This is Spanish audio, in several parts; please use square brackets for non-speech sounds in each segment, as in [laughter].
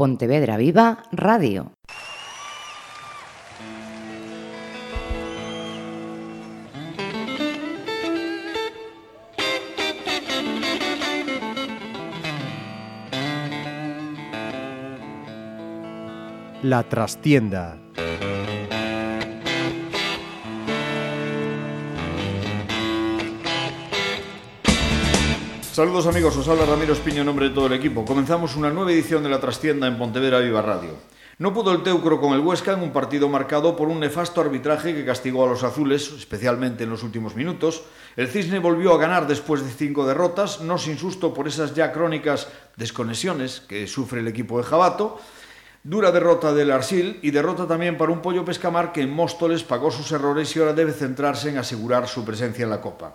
Pontevedra Viva Radio. La trastienda Saludos amigos, os habla Ramiro Espiño nombre de todo el equipo. Comenzamos una nueva edición de La Trastienda en Pontevedra Viva Radio. No pudo el Teucro con el Huesca en un partido marcado por un nefasto arbitraje que castigó a los azules, especialmente en los últimos minutos. El Cisne volvió a ganar después de cinco derrotas, no sin susto por esas ya crónicas desconexiones que sufre el equipo de Jabato. Dura derrota del Arsil y derrota también para un pollo pescamar que en Móstoles pagó sus errores y ahora debe centrarse en asegurar su presencia en la Copa.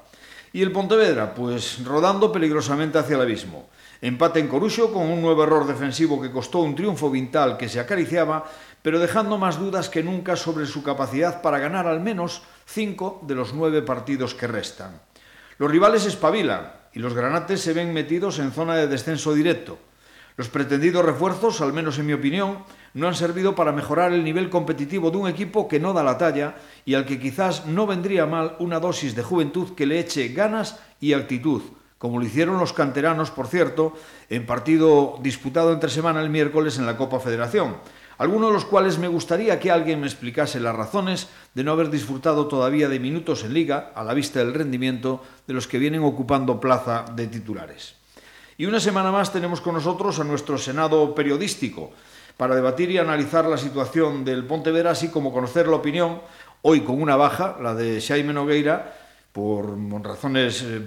Y el Pontevedra, pues rodando peligrosamente hacia el abismo. Empate en Coruxo con un nuevo error defensivo que costó un triunfo vital que se acariciaba, pero dejando más dudas que nunca sobre su capacidad para ganar al menos cinco de los nueve partidos que restan. Los rivales espabilan y los granates se ven metidos en zona de descenso directo. Los pretendidos refuerzos, al menos en mi opinión, no han servido para mejorar el nivel competitivo de un equipo que no da la talla y al que quizás no vendría mal una dosis de juventud que le eche ganas y actitud, como lo hicieron los canteranos, por cierto, en partido disputado entre semana el miércoles en la Copa Federación, algunos de los cuales me gustaría que alguien me explicase las razones de no haber disfrutado todavía de minutos en liga a la vista del rendimiento de los que vienen ocupando plaza de titulares. Y una semana más tenemos con nosotros a nuestro Senado periodístico, para debatir y analizar la situación del Pontevedra, así como conocer la opinión, hoy con una baja, la de Xaime Nogueira, por razones eh,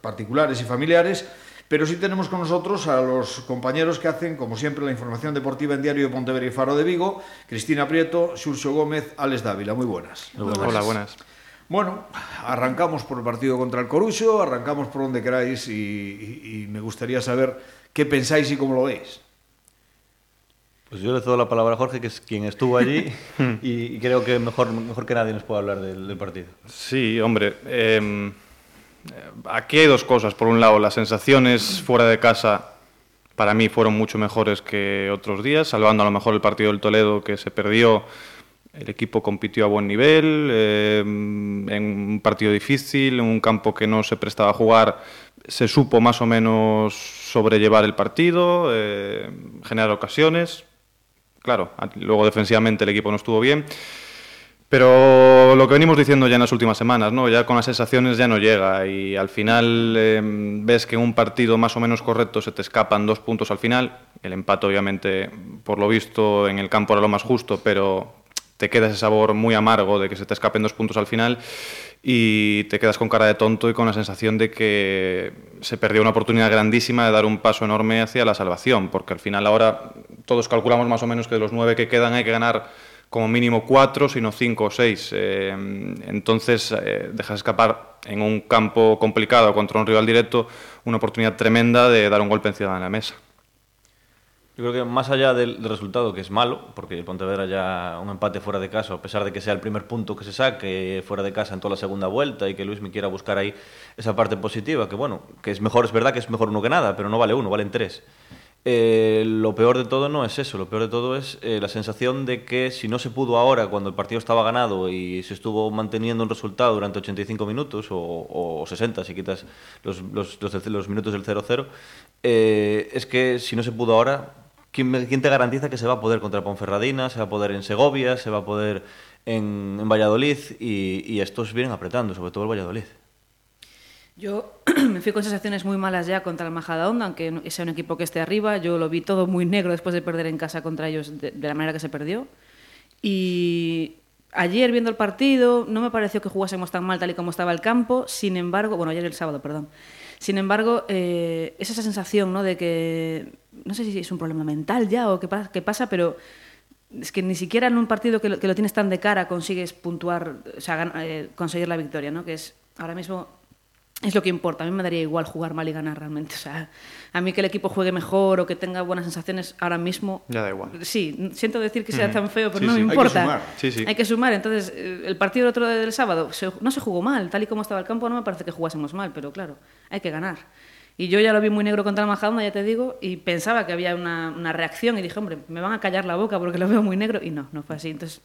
particulares y familiares, pero sí tenemos con nosotros a los compañeros que hacen, como siempre, la información deportiva en Diario de Pontevedra y Faro de Vigo, Cristina Prieto, Xurxo Gómez, Alex Dávila. Muy buenas. Muy buenas. Hola, buenas. Bueno, arrancamos por el partido contra el Corucho, arrancamos por donde queráis y, y, y me gustaría saber qué pensáis y cómo lo veis. Pues yo le cedo la palabra a Jorge, que es quien estuvo allí, [laughs] y creo que mejor, mejor que nadie nos puede hablar del, del partido. Sí, hombre. Eh, aquí hay dos cosas. Por un lado, las sensaciones fuera de casa para mí fueron mucho mejores que otros días, salvando a lo mejor el partido del Toledo que se perdió. El equipo compitió a buen nivel, eh, en un partido difícil, en un campo que no se prestaba a jugar, se supo más o menos sobrellevar el partido, eh, generar ocasiones, claro, luego defensivamente el equipo no estuvo bien. Pero lo que venimos diciendo ya en las últimas semanas, ¿no? ya con las sensaciones ya no llega y al final eh, ves que en un partido más o menos correcto se te escapan dos puntos al final. El empate obviamente, por lo visto, en el campo era lo más justo, pero te queda ese sabor muy amargo de que se te escapen dos puntos al final y te quedas con cara de tonto y con la sensación de que se perdió una oportunidad grandísima de dar un paso enorme hacia la salvación, porque al final ahora todos calculamos más o menos que de los nueve que quedan hay que ganar como mínimo cuatro, sino cinco o seis. Eh, entonces eh, dejas escapar en un campo complicado contra un rival directo una oportunidad tremenda de dar un golpe encima de la mesa. Yo creo que más allá del, resultado, que es malo, porque Pontevedra ya un empate fuera de casa, a pesar de que sea el primer punto que se saque fuera de casa en toda la segunda vuelta y que Luis me quiera buscar ahí esa parte positiva, que bueno, que es mejor, es verdad que es mejor uno que nada, pero no vale uno, valen tres. Eh, lo peor de todo no es eso, lo peor de todo es eh, la sensación de que si no se pudo ahora, cuando el partido estaba ganado y se estuvo manteniendo un resultado durante 85 minutos o, o 60, si quitas los, minutos del 0-0, eh, es que si no se pudo ahora, ¿quién, ¿quién, te garantiza que se va a poder contra Ponferradina, se va a poder en Segovia, se va a poder en, en Valladolid? Y, y estos vienen apretando, sobre todo el Valladolid. Yo [clears throat] me fui con sensaciones muy malas ya contra el Majadahonda, aunque sea un equipo que esté arriba. Yo lo vi todo muy negro después de perder en casa contra ellos de, de la manera que se perdió. Y ayer viendo el partido no me pareció que jugásemos tan mal tal y como estaba el campo. Sin embargo, bueno, ayer el sábado, perdón. Sin embargo, eh, es esa sensación ¿no? de que, no sé si es un problema mental ya o qué, qué pasa, pero es que ni siquiera en un partido que lo, que lo tienes tan de cara consigues puntuar, o sea, eh, conseguir la victoria, ¿no? que es ahora mismo es lo que importa. A mí me daría igual jugar mal y ganar realmente. O sea, a mí que el equipo juegue mejor o que tenga buenas sensaciones ahora mismo. Ya da igual. Sí, siento decir que sea tan feo, pero sí, no me importa. Hay que sumar. Sí, sí. Hay que sumar. Entonces, el partido del otro del sábado se, no se jugó mal. Tal y como estaba el campo, no me parece que jugásemos mal, pero claro, hay que ganar. Y yo ya lo vi muy negro contra el Majadahonda, ya te digo, y pensaba que había una, una reacción y dije, hombre, me van a callar la boca porque lo veo muy negro. Y no, no fue así. Entonces,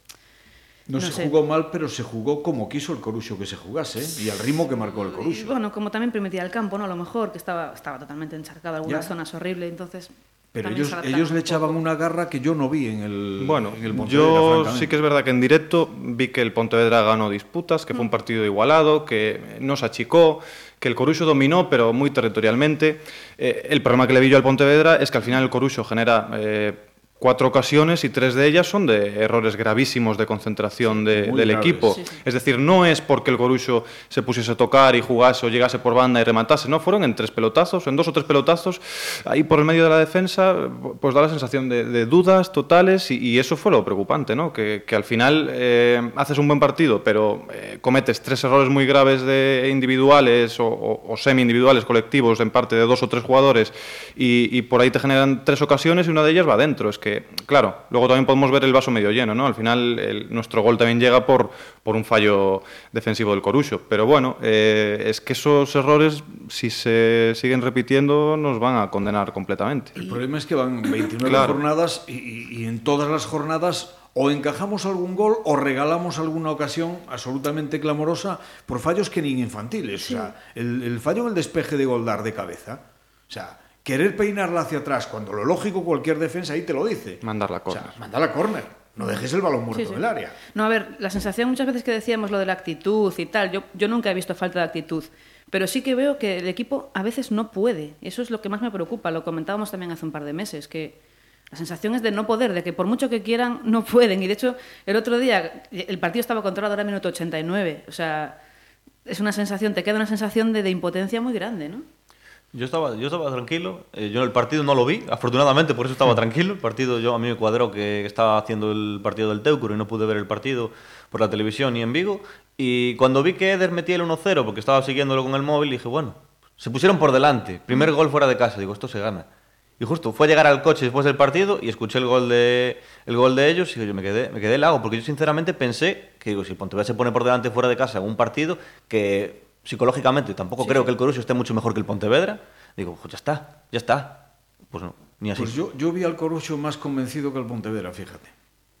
No, No se sé. jugó mal, pero se jugó como quiso el Corucho que se jugase ¿eh? y al ritmo que marcó el y Corucho. bueno, como también permitía el campo, ¿no? A lo mejor, que estaba, estaba totalmente encharcado, algunas Ya. zonas horribles, entonces... Pero ellos, ellos le echaban una garra que yo no vi en el, Bueno, en el Pontevedra, yo sí que es verdad que en directo vi que el Pontevedra ganó disputas, que fue un partido igualado, que no se achicó, que el Corucho dominó, pero muy territorialmente. Eh, el problema que le vi yo al Pontevedra es que al final el Corucho genera eh, cuatro ocasiones y tres de ellas son de errores gravísimos de concentración de- del graves. equipo. Sí, sí. Es decir, no es porque el Corucho se pusiese a tocar y jugase o llegase por banda y rematase, no, fueron en tres pelotazos, en dos o tres pelotazos, ahí por el medio de la defensa, pues da la sensación de, de dudas totales y, y eso fue lo preocupante, ¿no? Que, que al final eh, haces un buen partido, pero eh, cometes tres errores muy graves de individuales o, o- o semi-individuales, colectivos, en parte de dos o tres jugadores, y, y por ahí te generan tres ocasiones y una de ellas va adentro. Es que, claro, luego también podemos ver el vaso medio lleno, ¿no? Al final el- nuestro gol también llega por, por un fallo defensivo del Corucho. Pero bueno, eh, es que esos errores, si se siguen repitiendo, nos van a condenar completamente. El problema es que van [clears throat] 29 Claro. jornadas y, y- y en todas las jornadas o encajamos algún gol o regalamos alguna ocasión absolutamente clamorosa por fallos que ni infantiles. O sea, el, el fallo en el despeje de Goldar de cabeza. O sea, querer peinarla hacia atrás cuando lo lógico cualquier defensa ahí te lo dice. Mandar la O córner. sea, manda la córner. No dejes el balón muerto Sí, sí. del área. No, a ver, la sensación muchas veces que decíamos lo de la actitud y tal, yo, yo nunca he visto falta de actitud, pero sí que veo que el equipo a veces no puede. Eso es lo que más me preocupa, lo comentábamos también hace un par de meses, que la sensación es de no poder, de que por mucho que quieran, no [laughs] pueden. Y de hecho, el otro día el partido estaba controlado ahora minuto 89, o sea, es una sensación, te queda una sensación de, de impotencia muy grande, ¿no? Yo estaba, yo estaba tranquilo. eh, yo el partido no lo vi, afortunadamente, por eso estaba tranquilo. El partido, yo a mí me cuadró que estaba haciendo el partido del Teucro y no pude ver el partido por la televisión ni en Vigo. Y cuando vi que Eder metía el 1-0, porque estaba siguiéndolo con el móvil, dije, bueno, se pusieron por delante. Primer gol fuera de casa. Digo, esto se gana. Y justo fue a llegar al coche después del partido y escuché el gol de, el gol de ellos y yo me quedé, me quedé helado, porque yo sinceramente pensé que digo, si Pontevedra se pone por delante fuera de casa en un partido que psicológicamente tampoco creo que el Corucho esté mucho mejor que el Pontevedra, digo, pues ya está, ya está. Pues no, ni así. Pues yo, yo vi al Corucho más convencido que al Pontevedra, fíjate.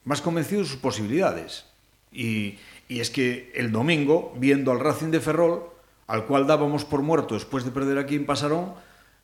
Más convencido de sus posibilidades. Y, y es que el domingo, viendo al Racing de Ferrol, al cual dábamos por muerto después de perder aquí en Pasarón,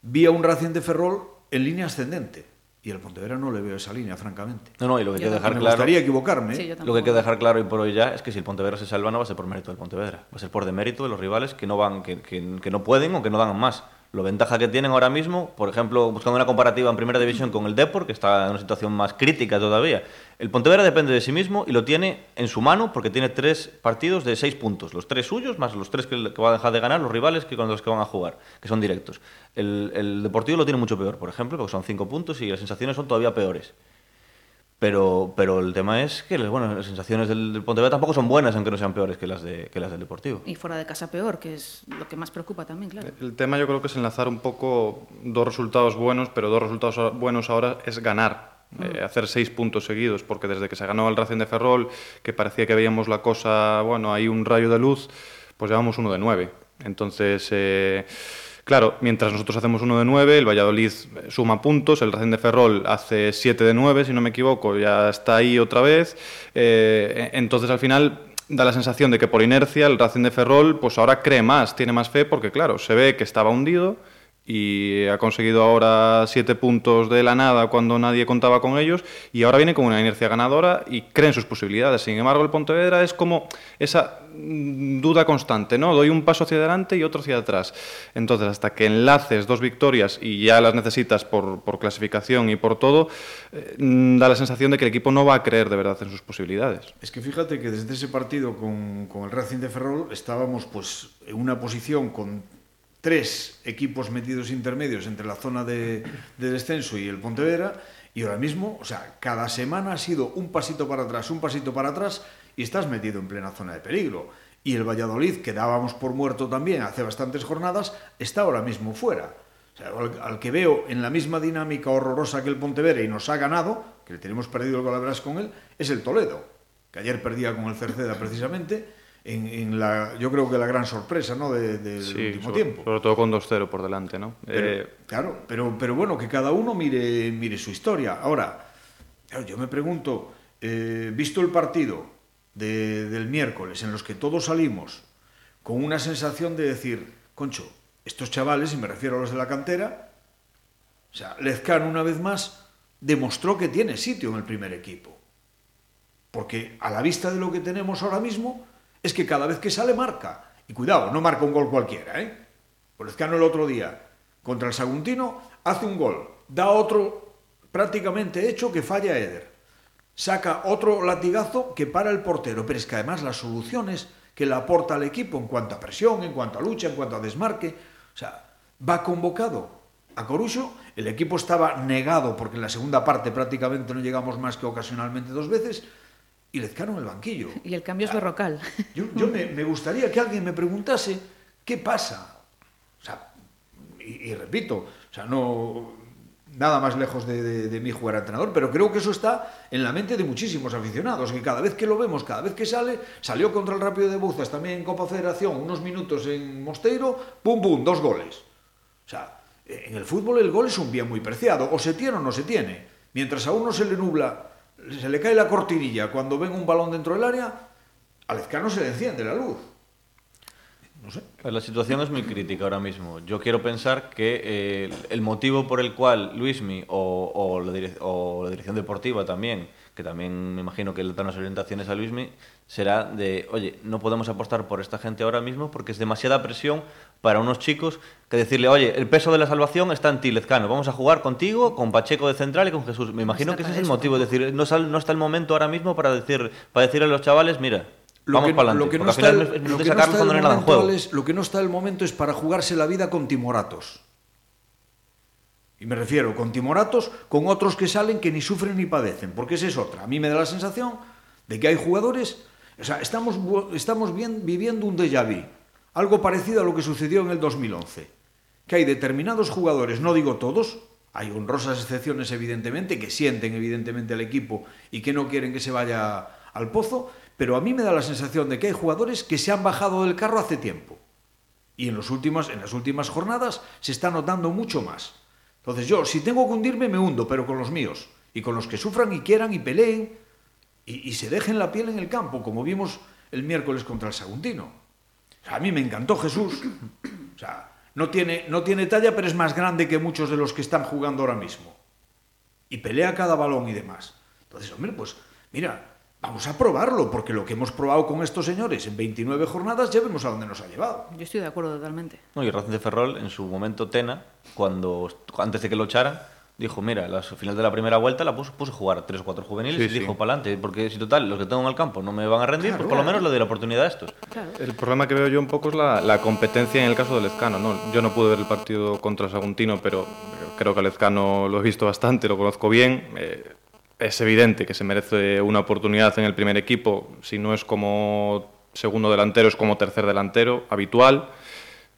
vi a un Racing de Ferrol en línea ascendente. Y al Pontevedra no le veo esa línea, francamente. No, no, y lo que hay Yo que dejar Me claro... gustaría equivocarme. ¿eh? Sí, yo Lo que hay que dejar claro y por hoy ya es que si el Pontevedra se salva no va a ser por mérito del Pontevedra, va a ser por demérito de los rivales que no van, que, que- que no pueden o que no dan más. Lo ventaja que tienen ahora mismo, por ejemplo, buscando una comparativa en primera división con el Depor, que está en una situación más crítica todavía. El Pontevedra depende de sí mismo y lo tiene en su mano porque tiene tres partidos de seis puntos, los tres suyos más los tres que, que va a dejar de ganar los rivales que con los que van a jugar, que son directos. El, el Deportivo lo tiene mucho peor, por ejemplo, porque son cinco puntos y las sensaciones son todavía peores. Pero, pero el tema es que bueno, las sensaciones del, del Pontevedra tampoco son buenas, aunque no sean peores que las, de, que las del Deportivo. Y fuera de casa peor, que es lo que más preocupa también, claro. El tema yo creo que es enlazar un poco dos resultados buenos, pero dos resultados buenos ahora es ganar. eh, hacer seis puntos seguidos, porque desde que se ganó el Racing de Ferrol, que parecía que veíamos la cosa, bueno, hay un rayo de luz, pues llevamos uno de nueve. Entonces, eh, claro, mientras nosotros hacemos uno de nueve, el Valladolid eh, suma puntos, el Racing de Ferrol hace siete de nueve, si no me equivoco, ya está ahí otra vez. Eh, entonces, al final, da la sensación de que por inercia el Racing de Ferrol pues ahora cree más, tiene más fe porque claro, se ve que estaba hundido y ha conseguido ahora siete puntos de la nada cuando nadie contaba con ellos y ahora viene con una inercia ganadora y cree en sus posibilidades. Sin embargo, el Pontevedra es como esa mm, duda constante, ¿no? Doy un paso hacia adelante y otro hacia atrás. Entonces, hasta que enlaces dos victorias y ya las necesitas por, por clasificación y por todo, eh, mm, da la sensación de que el equipo no va a creer de verdad en sus posibilidades. Es que fíjate que desde ese partido con, con el Racing de Ferrol estábamos pues en una posición con tres equipos metidos intermedios entre la zona de, de descenso y el Pontevedra y ahora mismo, o sea, cada semana ha sido un pasito para atrás, un pasito para atrás y estás metido en plena zona de peligro. Y el Valladolid, que dábamos por muerto también hace bastantes jornadas, está ahora mismo fuera. O sea, al, que veo en la misma dinámica horrorosa que el Pontevedra y nos ha ganado, que le tenemos perdido el verás con él, es el Toledo, que ayer perdía con el Cerceda precisamente. En, en la, yo creo que la gran sorpresa ¿no? de- del Sí, último sobre, tiempo. sobre todo con 2-0 por delante, ¿no? Pero, Eh, claro, pero, pero bueno, que cada uno mire, mire su historia. Ahora, yo me pregunto, eh, visto el partido de- del miércoles en los que todos salimos con una sensación de decir, concho, estos chavales, y me refiero a los de la cantera, o sea, Lezcano una vez más demostró que tiene sitio en el primer equipo. Porque a la vista de lo que tenemos ahora mismo, es que cada vez que sale marca. Y cuidado, no marca un gol cualquiera, ¿eh? Pues Lezcano el otro día, contra el Saguntino, hace un gol, da otro prácticamente hecho que falla Eder. Saca otro latigazo que para el portero, pero es que además las soluciones que le aporta al equipo en cuanto a presión, en cuanto a lucha, en cuanto a desmarque, o sea, va convocado a Corucho, el equipo estaba negado porque en la segunda parte prácticamente no llegamos más que ocasionalmente dos veces, y Lezcano en el banquillo. [laughs] Y el cambio es berrocal. Yo, yo me, me gustaría que alguien me preguntase qué pasa. O sea, y, y repito, o sea, no nada más lejos de, de, de mí jugar a entrenador, pero creo que eso está en la mente de muchísimos aficionados, que cada vez que lo vemos, cada vez que sale, salió contra el Rápido de Buzas también en Copa Federación, unos minutos en Mosteiro, pum pum, dos goles. O sea, en el fútbol el gol es un bien muy preciado, o se tiene o no se tiene. Mientras a uno se le nubla, se le cae la cortinilla cuando ven un balón dentro del área, a Lezcano se le enciende la luz. No sé. Pues La situación es muy crítica ahora mismo. Yo quiero pensar que eh, el motivo por el cual Luismi o, o la dirección deportiva también, que también me imagino que le dan las orientaciones a Luismi, será de, oye, no podemos apostar por esta gente ahora mismo porque es demasiada presión para unos chicos que decirle, oye, el peso de la salvación está en ti, Lezcano, vamos a jugar contigo, con Pacheco de central y con Jesús. Me imagino está que ese es el motivo, es decir, no, sal- no está el momento ahora mismo para decir para decirle a los chavales, mira, Lo vamos que, para adelante. lo que no está el momento es para jugarse la vida con timoratos. Y me refiero con timoratos, con otros que salen que ni sufren ni padecen, porque esa es otra. A mí me da la sensación de que hay jugadores, o sea, estamos, estamos bien, viviendo un déjà vu, algo parecido a lo que sucedió en el 2011, que hay determinados jugadores, no digo todos, hay honrosas excepciones evidentemente, que sienten evidentemente al equipo y que no quieren que se vaya al pozo, pero a mí me da la sensación de que hay jugadores que se han bajado del carro hace tiempo. Y en, los últimos, en las últimas jornadas se está notando mucho más. Entonces yo, si tengo que hundirme, me hundo, pero con los míos. Y con los que sufran y quieran y peleen y, se dejen la piel en el campo, como vimos el miércoles contra el Saguntino. A mí me encantó Jesús. O sea, no tiene, no tiene talla, pero es más grande que muchos de los que están jugando ahora mismo. Y pelea cada balón y demás. Entonces, hombre, pues mira, vamos a probarlo, porque lo que hemos probado con estos señores en 29 jornadas ya vemos a dónde nos ha llevado. Yo estoy de acuerdo totalmente. No, y Racing de Ferrol, en su momento Tena, cuando antes de que lo echaran, dijo, mira, la final de la primera vuelta la puso, puso a jugar tres o cuatro juveniles Sí, y sí. dijo, para adelante, porque si total, los que tengo en el campo no me van a rendir, Claro, pues por lo menos le doy la oportunidad a estos. Claro. El problema que veo yo un poco es la, la competencia en el caso de Lezcano. ¿no? Yo no pude ver el partido contra el Saguntino, pero creo que a Lezcano lo he visto bastante, lo conozco bien. Eh, es evidente que se merece una oportunidad en el primer equipo, si no es como segundo delantero, es como tercer delantero habitual.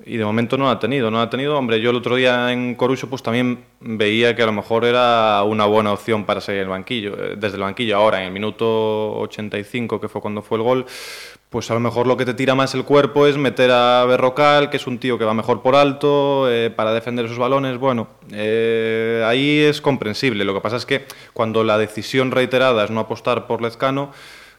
Y de momento no ha tenido, no ha tenido. Hombre, yo el otro día en Corucho pues también veía que a lo mejor era una buena opción para seguir el banquillo. Eh, Desde el banquillo ahora, en el minuto 85, que fue cuando fue el gol, pues a lo mejor lo que te tira más el cuerpo es meter a Berrocal, que es un tío que va mejor por alto, eh, para defender esos balones. Bueno, eh, ahí es comprensible. Lo que pasa es que cuando la decisión reiterada es no apostar por Lezcano,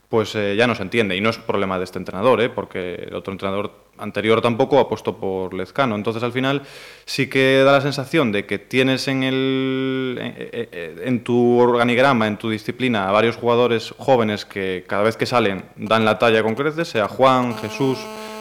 pues eh, ya no se entiende. Y no es problema de este entrenador, ¿eh? porque el otro entrenador anterior tampoco apostó por Lezcano. Entonces, al final, sí que da la sensación de que tienes en, el, en, en- en tu organigrama, en tu disciplina, a varios jugadores jóvenes que cada vez que salen dan la talla con creces, sea Juan, Jesús,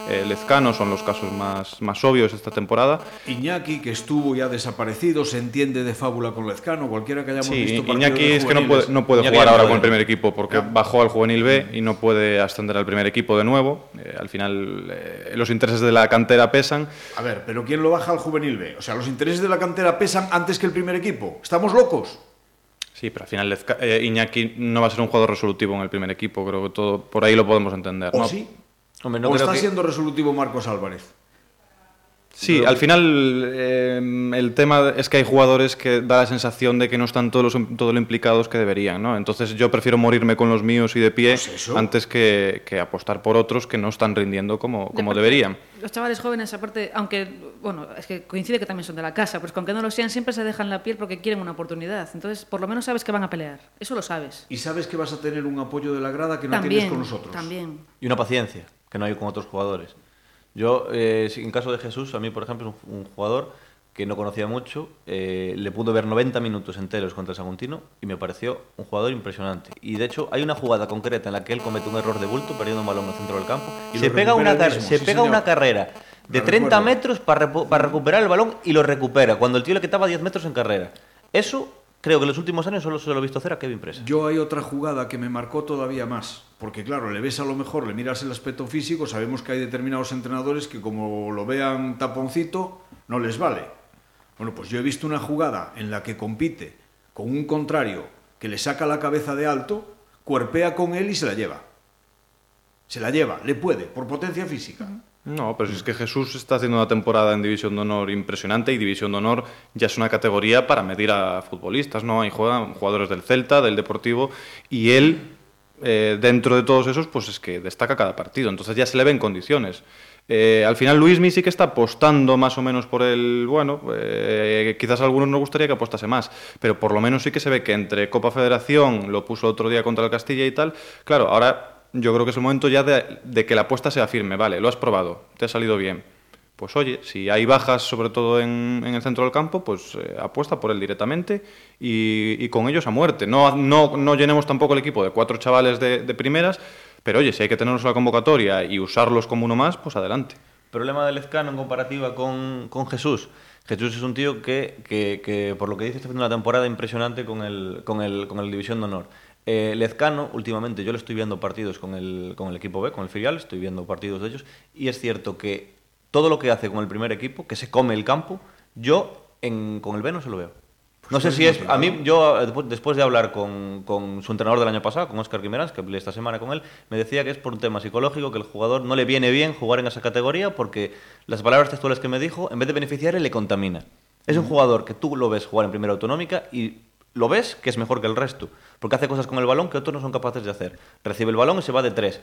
eh, Lezcano, son los casos más, más obvios esta temporada. Iñaki, que estuvo ya desaparecido, se entiende de fábula con Lezcano, cualquiera que hayamos Sí, visto Iñaki de es que no puede, no puede Iñaki jugar ahora puede. con el primer equipo porque bajó al juvenil B y no puede ascender al primer equipo de nuevo. Eh, al final, eh, los intereses de la cantera pesan. A ver, pero ¿quién lo baja al juvenil B? O sea, los intereses de la cantera pesan antes que el primer equipo. ¿Estamos locos? Sí, pero al final Lezca- eh, Iñaki no va a ser un jugador resolutivo en el primer equipo. Creo que todo por ahí lo podemos entender. ¿O ¿no? sí? Hombre, no ¿O creo está que- siendo resolutivo Marcos Álvarez? Sí, al final eh, el tema es que hay jugadores que da la sensación de que no están todos los, todo lo implicados que deberían, ¿no? Entonces yo prefiero morirme con los míos y de pie Pues antes que, que apostar por otros que no están rindiendo como, como deberían. Los chavales jóvenes, aparte, aunque, bueno, es que coincide que también son de la casa, pues con que no lo sean, siempre se dejan la piel porque quieren una oportunidad. Entonces, por lo menos sabes que van a pelear. Eso lo sabes. Y sabes que vas a tener un apoyo de la grada que no también, tienes con nosotros. también. Y una paciencia, que no hay con otros jugadores. Yo, eh, en caso de Jesús, a mí, por ejemplo, es un, un jugador que no conocía mucho, eh, le pudo ver 90 minutos enteros contra el Saguntino y me pareció un jugador impresionante. Y de hecho, hay una jugada concreta en la que él comete un error de bulto, perdiendo un balón en el centro del campo, Y se pega, una, mismo, se sí, pega señor. una carrera de Lo 30 recuerdo. metros para, para recuperar el balón y lo recupera, cuando el tío le quitaba 10 metros en carrera. Eso, creo que en los últimos años solo se lo he visto hacer a Kevin Presa. Yo hay otra jugada que me marcó todavía más, porque claro, le ves a lo mejor, le miras el aspecto físico, sabemos que hay determinados entrenadores que como lo vean taponcito, no les vale. Bueno, pues yo he visto una jugada en la que compite con un contrario que le saca la cabeza de alto, cuerpea con él y se la lleva. Se la lleva, le puede, por potencia física. No, pero si es que Jesús está haciendo una temporada en División de Honor impresionante y División de Honor ya es una categoría para medir a futbolistas, ¿no? Ahí juegan jugadores del Celta, del Deportivo y él, eh, dentro de todos esos, pues es que destaca cada partido, entonces ya se le ve en condiciones. Eh, al final Luismi sí que está apostando más o menos por el, bueno, eh, quizás a algunos nos gustaría que apostase más, pero por lo menos sí que se ve que entre Copa Federación, lo puso otro día contra el Castilla y tal, claro, ahora yo creo que es el momento ya de, de que la apuesta sea firme, vale, lo has probado, te ha salido bien. Pues oye, si hay bajas, sobre todo en, en el centro del campo, pues eh, apuesta por él directamente y, y con ellos a muerte. No, no, no llenemos tampoco el equipo de cuatro chavales de, de primeras, pero oye, si hay que tenerlos en la convocatoria y usarlos como uno más, pues adelante. Problema de Lezcano en comparativa con, con Jesús. Jesús es un tío que, que, que, por lo que dice, está haciendo una temporada impresionante con el, con el, con el División de Honor. Eh, Lezcano, últimamente, yo le estoy viendo partidos con el, con el equipo B, con el filial, estoy viendo partidos de ellos, y es cierto que todo lo que hace con el primer equipo, que se come el campo, yo en, con el B no se lo veo. No sé si es. A mí, yo, eh, después- de hablar con, con su entrenador del año pasado, con Oscar Guimerans, que hablé esta semana con él, me decía que es por un tema psicológico, que el jugador no le viene bien jugar en esa categoría porque las palabras textuales que me dijo, en vez de beneficiarle, le contamina. Es un jugador que tú lo ves jugar en primera autonómica y lo ves que es mejor que el resto, porque hace cosas con el balón que otros no son capaces de hacer. Recibe el balón y se va de tres.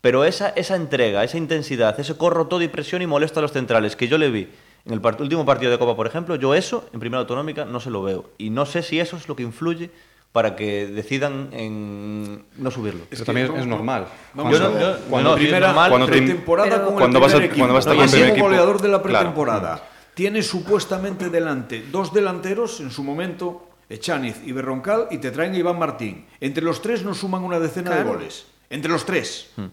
Pero esa, esa entrega, esa intensidad, ese corro todo y presión y molesta a los centrales que yo le vi en el part- último partido de Copa, por ejemplo, yo eso en primera autonómica no se lo veo. Y no sé si eso es lo que influye para que decidan en no subirlo. Pero también es- normal. Vamos Yo no- a ver. yo- cuando no, sí, es primera normal, cuando te- pretemporada pero- con el cuando vas primer a- cuando vas a estar equipo, con el primer máximo equipo. goleador de la Claro. pretemporada, tiene supuestamente delante dos delanteros en su momento, Echaniz y Berroncal, y te traen a Iván Martín. Entre los tres nos suman una decena de goles. Entre los tres. O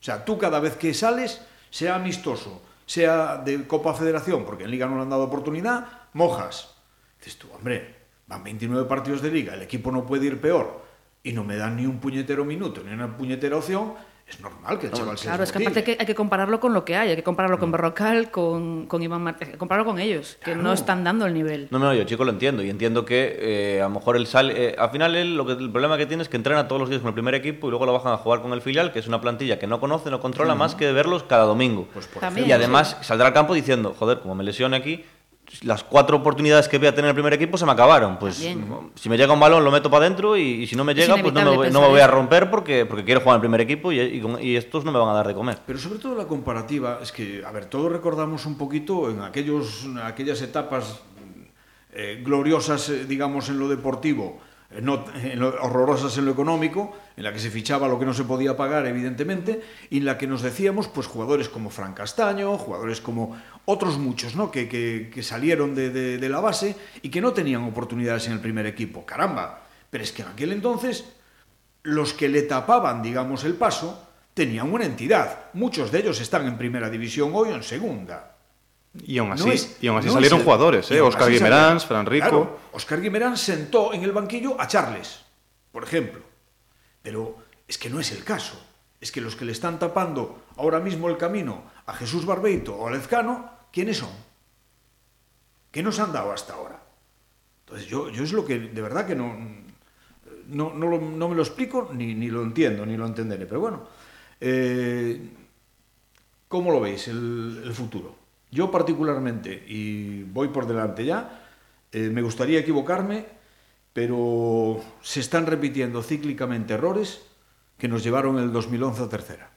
sea, tú cada vez que sales, sea amistoso, sea de Copa Federación, porque en Liga no le han dado oportunidad, mojas. Dices tú, hombre, van 29 partidos de Liga, el equipo no puede ir peor y no me dan ni un puñetero minuto, ni una puñetera opción, es normal que el chaval se Claro, es que aparte que hay que compararlo con lo que hay, hay que compararlo con Berrocal, con, con Iván Martínez, hay que compararlo con ellos, que no están dando el nivel. No, no, yo chico lo entiendo y entiendo que eh, a lo mejor él sale, eh, al final él, lo que, el problema que tiene es que entrena todos los días con el primer equipo y luego lo bajan a jugar con el filial, que es una plantilla que no conoce, no controla más que de verlos cada domingo. Pues por También, y además saldrá al campo diciendo, joder, como me lesione aquí, las cuatro oportunidades que voy a tener en el primer equipo se me acabaron. Pues También. si me llega un balón lo meto para adentro y, y, si no me llega pues no me, no me, voy a romper porque, porque quiero jugar en el primer equipo y, y, y, estos no me van a dar de comer. Pero sobre todo la comparativa es que, a ver, todos recordamos un poquito en, aquellos, en aquellas etapas eh, gloriosas, eh, digamos, en lo deportivo. No, en lo- horrorosas en lo económico, en la que se fichaba lo que no se podía pagar, evidentemente, y en la que nos decíamos, pues, jugadores como Fran Castaño, jugadores como otros muchos, ¿no?, que, que- que salieron de, de- de la base y que no tenían oportunidades en el primer equipo. Caramba, pero es que en aquel entonces los que le tapaban, digamos, el paso, tenían una entidad. Muchos de ellos están en primera división hoy o en segunda. Y aún así, No es- y aún así no salieron el- jugadores, ¿eh? Oscar. Fran Rico. Claro, Oscar Guimerán sentó en el banquillo a Charles, por ejemplo. Pero es que no es el caso. Es que los que le están tapando ahora mismo el camino a Jesús Barbeito o a Lezcano, ¿quiénes son? ¿Qué nos han dado hasta ahora? Entonces yo, yo es lo que de verdad que no, no, no, lo- no me lo explico ni, ni lo entiendo, ni lo entenderé. Pero bueno, eh, ¿cómo lo veis el, el futuro? Yo particularmente, y voy por delante ya, eh, me gustaría equivocarme, pero se están repitiendo cíclicamente errores que nos llevaron el 2011 a tercera.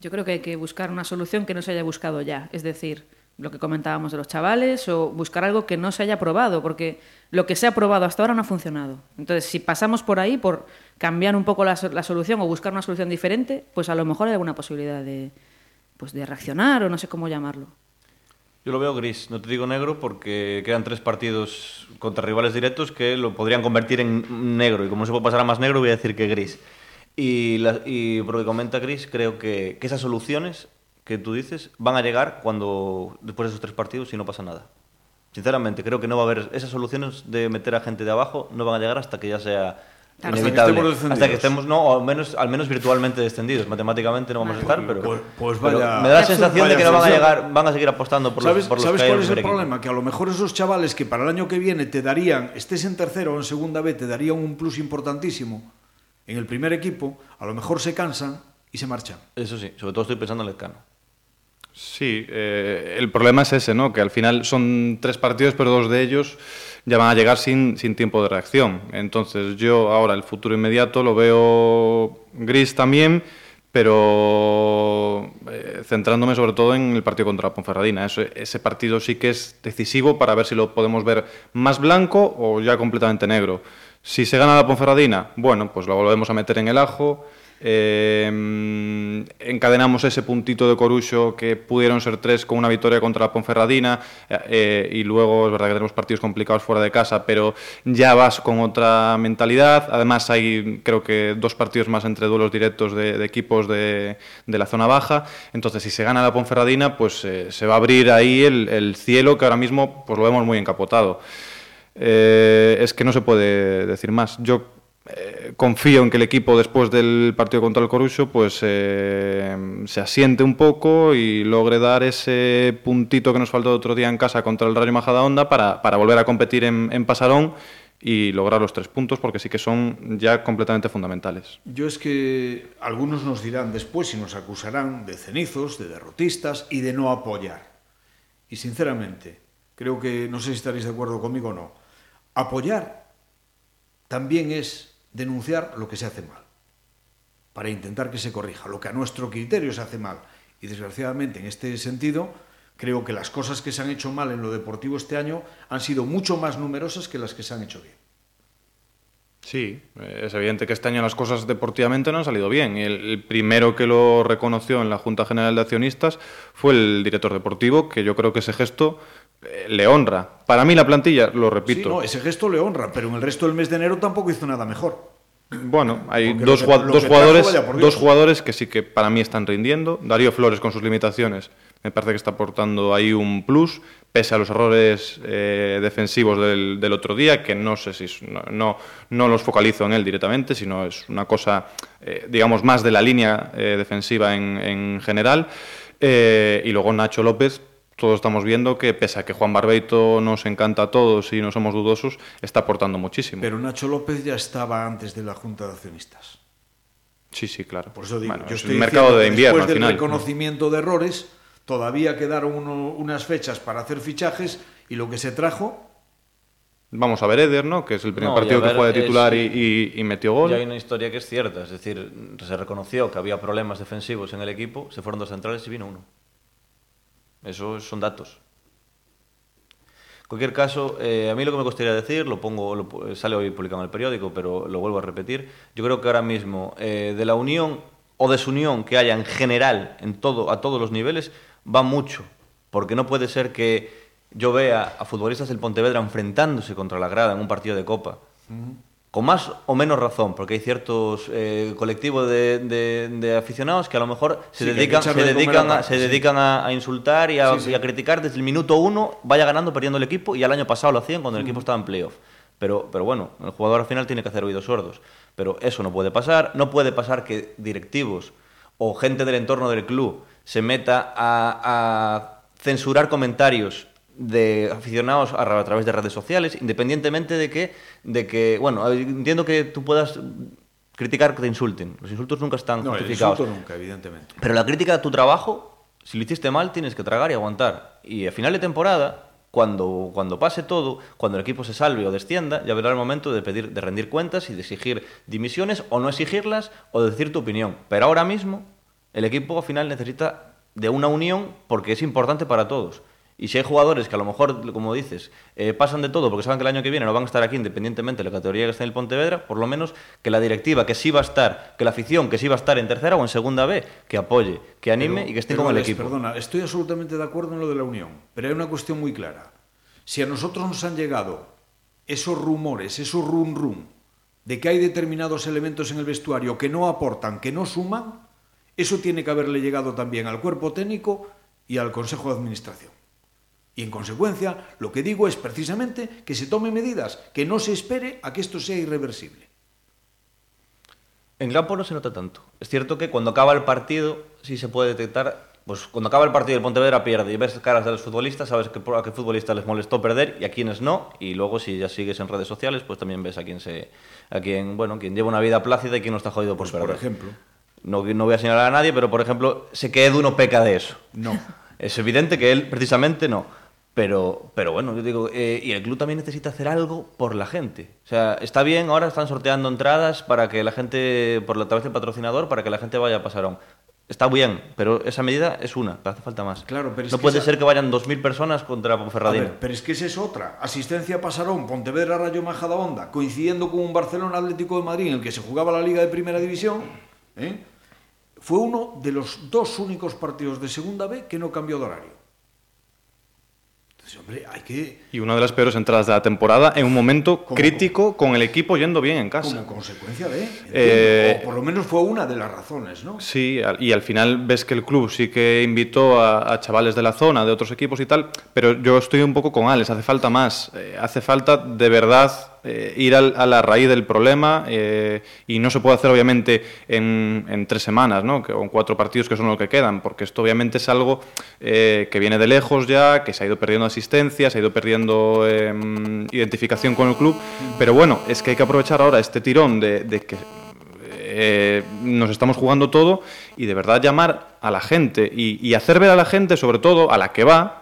Yo creo que hay que buscar una solución que no se haya buscado ya. Es decir, lo que comentábamos de los chavales o buscar algo que no se haya probado, porque lo que se ha probado hasta ahora no ha funcionado. Entonces, si pasamos por ahí, por cambiar un poco la, la solución o buscar una solución diferente, pues a lo mejor hay alguna posibilidad de, pues de reaccionar o no sé cómo llamarlo. Yo lo veo gris, no te digo negro porque quedan tres partidos contra rivales directos que lo podrían convertir en negro y como no se puede pasar a más negro voy a decir que gris. Y, la, y por lo que comenta Gris, creo que, que esas soluciones que tú dices van a llegar cuando después de esos tres partidos y no pasa nada. Sinceramente, creo que no va a haber esas soluciones de meter a gente de abajo, no van a llegar hasta que ya sea Hasta que inevitable. estemos descendidos. hasta que estemos, no, o al menos, al menos virtualmente descendidos. Matemáticamente no vamos a estar, pero, Pues- pues pero vaya- me da la sensación de que no van a llegar, van a seguir apostando por ¿Sabes, los, por los ¿sabes que cuál es el problema? Que a lo mejor esos chavales que para el año que viene te darían, estés en tercero o en segunda B, te darían un plus importantísimo en el primer equipo, a lo mejor se cansan y se marchan. Eso sí, sobre todo estoy pensando en Lezcano. Sí, eh, el problema es ese, ¿no? Que al final son tres partidos, pero dos de ellos ya van a llegar sin, sin tiempo de reacción. Entonces yo ahora el futuro inmediato lo veo gris también, pero eh, centrándome sobre todo en el partido contra la Ponferradina. Eso- ese partido sí que es decisivo para ver si lo podemos ver más blanco o ya completamente negro. Si se gana la Ponferradina, bueno, pues lo volvemos a meter en el ajo. Eh, encadenamos ese puntito de Corucho que pudieron ser tres con una victoria contra la Ponferradina eh, eh, y luego es verdad que tenemos partidos complicados fuera de casa, pero ya vas con otra mentalidad. Además hay creo que dos partidos más entre duelos directos de, equipos de, la zona baja. Entonces si se gana la Ponferradina pues eh, se va a abrir ahí el, el cielo que ahora mismo pues lo vemos muy encapotado. Es que no se puede decir más. Yo eh, confío en que el equipo después del partido contra el Corucho pues eh, se asiente un poco y logre dar ese puntito que nos faltó otro día en casa contra el Rayo Majadahonda para, para volver a competir en, en Pasarón y lograr los tres puntos porque sí que son ya completamente fundamentales. Yo es que algunos nos dirán después y nos acusarán de cenizos, de derrotistas y de no apoyar. Y sinceramente, creo que no sé si estaréis de acuerdo conmigo o no. Apoyar también es denunciar lo que se hace mal, para intentar que se corrija, lo que a nuestro criterio se hace mal. Y desgraciadamente, en este sentido, creo que las cosas que se han hecho mal en lo deportivo este año han sido mucho más numerosas que las que se han hecho bien. Sí, es evidente que este año las cosas deportivamente no han salido bien. El, el primero que lo reconoció en la Junta General de Accionistas fue el director deportivo, que yo creo que ese gesto le honra. Para mí la plantilla, lo Sí, repito, no, ese gesto le honra, pero en el resto del mes de enero tampoco hizo nada mejor. Bueno, hay Porque dos, que- jugadores, dos jugadores que sí que para mí están rindiendo. Darío Flores con sus limitaciones me parece que está aportando ahí un plus, pese a los errores eh, defensivos del, del otro día, que no sé si es- no, no, no los focalizo en él directamente, sino es una cosa, eh, digamos, más de la línea eh, defensiva en, en general. Y luego Nacho López, todos estamos viendo que pese a que Juan Barbeito nos encanta a todos y no somos dudosos, está aportando muchísimo. Pero Nacho López ya estaba antes de la Junta de Accionistas. Sí, sí, claro. Por eso digo, Bueno, yo es estoy el mercado de que invierno después al del final. reconocimiento de errores, todavía quedaron uno- unas fechas para hacer fichajes y lo que se trajo, Vamos a ver Eder, ¿no? Que es el primer No, y partido que juega de es- titular y, y- y metió gol. Ya hay una historia que es cierta, es decir, se reconoció que había problemas defensivos en el equipo, se fueron dos centrales y vino uno. Eso son datos. En cualquier caso, eh, a mí lo que me gustaría decir, lo pongo, lo sale hoy publicado en el periódico, pero lo vuelvo a repetir. Yo creo que ahora mismo, eh, de la unión o desunión que haya en general en todo, a todos los niveles, va mucho. Porque no puede ser que yo vea a futbolistas del Pontevedra enfrentándose contra la grada en un partido de Copa. Con más o menos razón, porque hay ciertos eh, colectivos de, de- de aficionados que a lo mejor se Sí, dedican, se dedican, a, se sí. dedican a, a insultar y a, Sí, sí. y a criticar desde el minuto uno, vaya ganando, perdiendo el equipo, y el año pasado lo hacían cuando el equipo estaba en playoff. Pero, pero bueno, el jugador al final tiene que hacer oídos sordos. Pero eso no puede pasar. No puede pasar que directivos o gente del entorno del club se meta a, a censurar comentarios de aficionados a, ra- a través de redes sociales, independientemente de que, de que, bueno, entiendo que tú puedas criticar que te insulten. Los insultos nunca están no, el justificados. insulto nunca, evidentemente. Pero la crítica a tu trabajo Si lo hiciste mal, tienes que tragar y aguantar. Y a final de temporada, cuando, cuando pase todo, cuando el equipo se salve o descienda, ya verá el momento de pedir, de rendir cuentas y de exigir dimisiones o no exigirlas o de decir tu opinión. Pero ahora mismo, el equipo al final necesita de una unión porque es importante para todos. Y si hay jugadores que a lo mejor, como dices, eh, pasan de todo porque saben que el año que viene no van a estar aquí independientemente de la categoría que está en el Pontevedra, por lo menos que la directiva, que sí va a estar, que la afición, que sí va a estar en tercera o en segunda B, que apoye, que anime Pero- y que esté con el equipo. Perdona, estoy absolutamente de acuerdo en lo de la unión, pero hay una cuestión muy clara. Si a nosotros nos han llegado esos rumores, esos rum rum, de que hay determinados elementos en el vestuario que no aportan, que no suman, eso tiene que haberle llegado también al cuerpo técnico y al Consejo de Administración. Y en consecuencia, lo que digo es precisamente que se tomen medidas, que no se espere a que esto sea irreversible. En campo no se nota tanto. Es cierto que cuando acaba el partido sí se puede detectar, pues cuando acaba el partido el Pontevedra pierde y ves caras de los futbolistas, sabes que a qué futbolista les molestó perder y a quienes no, y luego si ya sigues en redes sociales, pues también ves a quien se a quien, bueno, quien lleva una vida plácida y quien no está jodido por Pues, perder. por ejemplo. No, no voy a señalar a nadie, pero por ejemplo, sé que Edu no peca de eso. No. Es evidente que él precisamente no. Pero, pero bueno, yo digo, eh, y el club también necesita hacer algo por la gente. O sea, está bien, ahora están sorteando entradas para que la gente, por la través del patrocinador, para que la gente vaya a Pasarón. Está bien, pero esa medida es una, hace falta más. Claro, pero es no que puede esa- ser que vayan 2.000 personas contra A Ponferradina. ver, pero es que esa es otra. Asistencia a Pasarón, Pontevedra Rayo Majadahonda, coincidiendo con un Barcelona Atlético de Madrid en el que se jugaba la Liga de Primera División, ¿eh? fue uno de los dos únicos partidos de Segunda B que no cambió de horario. Entonces, hombre, hay que, Y una de las peores entradas de la temporada en un momento crítico con el equipo yendo bien en casa. como consecuencia de, Eh, o por lo menos fue una de las razones, ¿no? Sí, y al final ves que el club sí que invitó a, a chavales de la zona, de otros equipos y tal, pero yo estoy un poco con Alex, hace falta más, eh, hace falta de verdad eh, ir al- a la raíz del problema eh, y no se puede hacer obviamente en, en tres semanas, ¿no? Que, o en cuatro partidos que son lo que quedan, porque esto obviamente es algo eh, que viene de lejos ya, que se ha ido perdiendo asistencia, se ha ido perdiendo eh, identificación con el club, pero bueno, es que hay que aprovechar ahora este tirón de, que nos estamos jugando todo y de verdad llamar a la gente y hacer ver a la gente, sobre todo a la que va,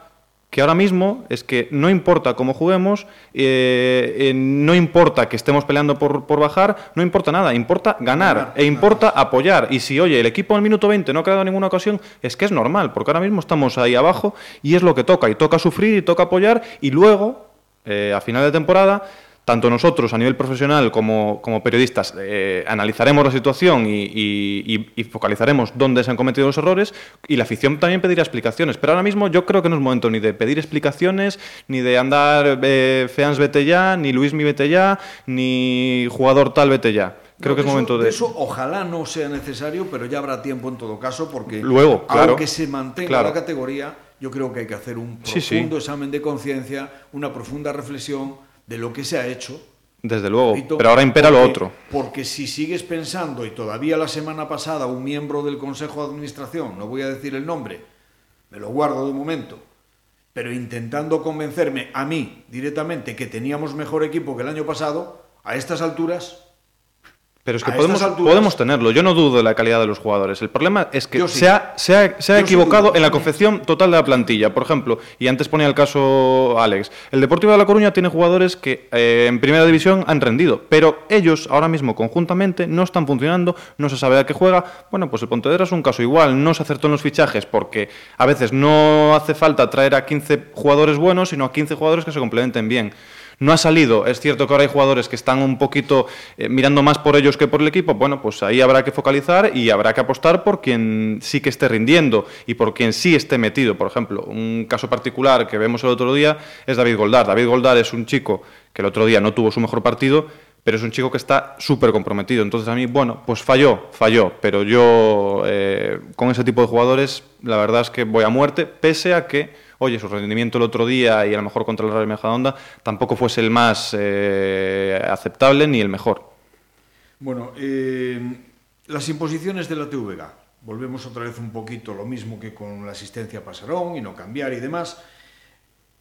que ahora mismo es que no importa cómo juguemos, eh, eh, no importa que estemos peleando por, por bajar, no importa nada, importa ganar Ganar, e importa apoyar. Y si, oye, el equipo en el minuto 20 no ha creado ninguna ocasión, es que es normal, porque ahora mismo estamos ahí abajo y es lo que toca, y toca sufrir y toca apoyar, y luego, eh, a final de temporada, tanto nosotros a nivel profesional como, como periodistas eh, analizaremos la situación y, y- focalizaremos dónde se han cometido los errores y la afición también pedirá explicaciones. Pero ahora mismo yo creo que no es momento ni de pedir explicaciones, ni de andar eh, Feans vete ya, ni Luis mi vete ya, ni jugador tal vete ya. Creo No, que es eso- momento de... Eso ojalá no sea necesario, pero ya habrá tiempo en todo caso, porque Luego, claro, aunque se mantenga claro. la categoría, yo creo que hay que hacer un Sí, profundo sí. examen de conciencia, una profunda reflexión de lo que se ha hecho. Desde luego, Repito, pero ahora impera lo otro. Porque si sigues pensando, y todavía la semana pasada un miembro del Consejo de Administración, no voy a decir el nombre, me lo guardo de momento, pero intentando convencerme a mí directamente que teníamos mejor equipo que el año pasado, a estas alturas, Pero es que podemos, estas alturas- podemos tenerlo. Yo no dudo de la calidad de los jugadores. El problema es que sí. se ha, se ha- se ha Yo sí equivocado en la confección total de la plantilla. Por ejemplo, y antes ponía el caso Alex, el Deportivo de La Coruña tiene jugadores que eh, en primera división han rendido, pero ellos ahora mismo conjuntamente no están funcionando, no se sabe a qué juega. Bueno, pues el Pontevedra es un caso igual. No se acertó en los fichajes porque a veces no hace falta traer a 15 jugadores buenos, sino a 15 jugadores que se complementen bien. No ha salido, es cierto que ahora hay jugadores que están un poquito eh, mirando más por ellos que por el equipo, bueno, pues ahí habrá que focalizar y habrá que apostar por quien sí que esté rindiendo y por quien sí esté metido. Por ejemplo, un caso particular que vemos el otro día es David Goldar. David Goldar es un chico que el otro día no tuvo su mejor partido, pero es un chico que está súper comprometido. Entonces a mí, bueno, pues falló, falló, pero yo eh, con ese tipo de jugadores la verdad es que voy a muerte, pese a que oye, su rendimiento el otro día y a lo mejor contra el Real Majadahonda tampoco fuese el más eh, aceptable ni el mejor. Bueno, eh, las imposiciones de la TVG. Volvemos otra vez un poquito lo mismo que con la asistencia a Pasarón y no cambiar y demás.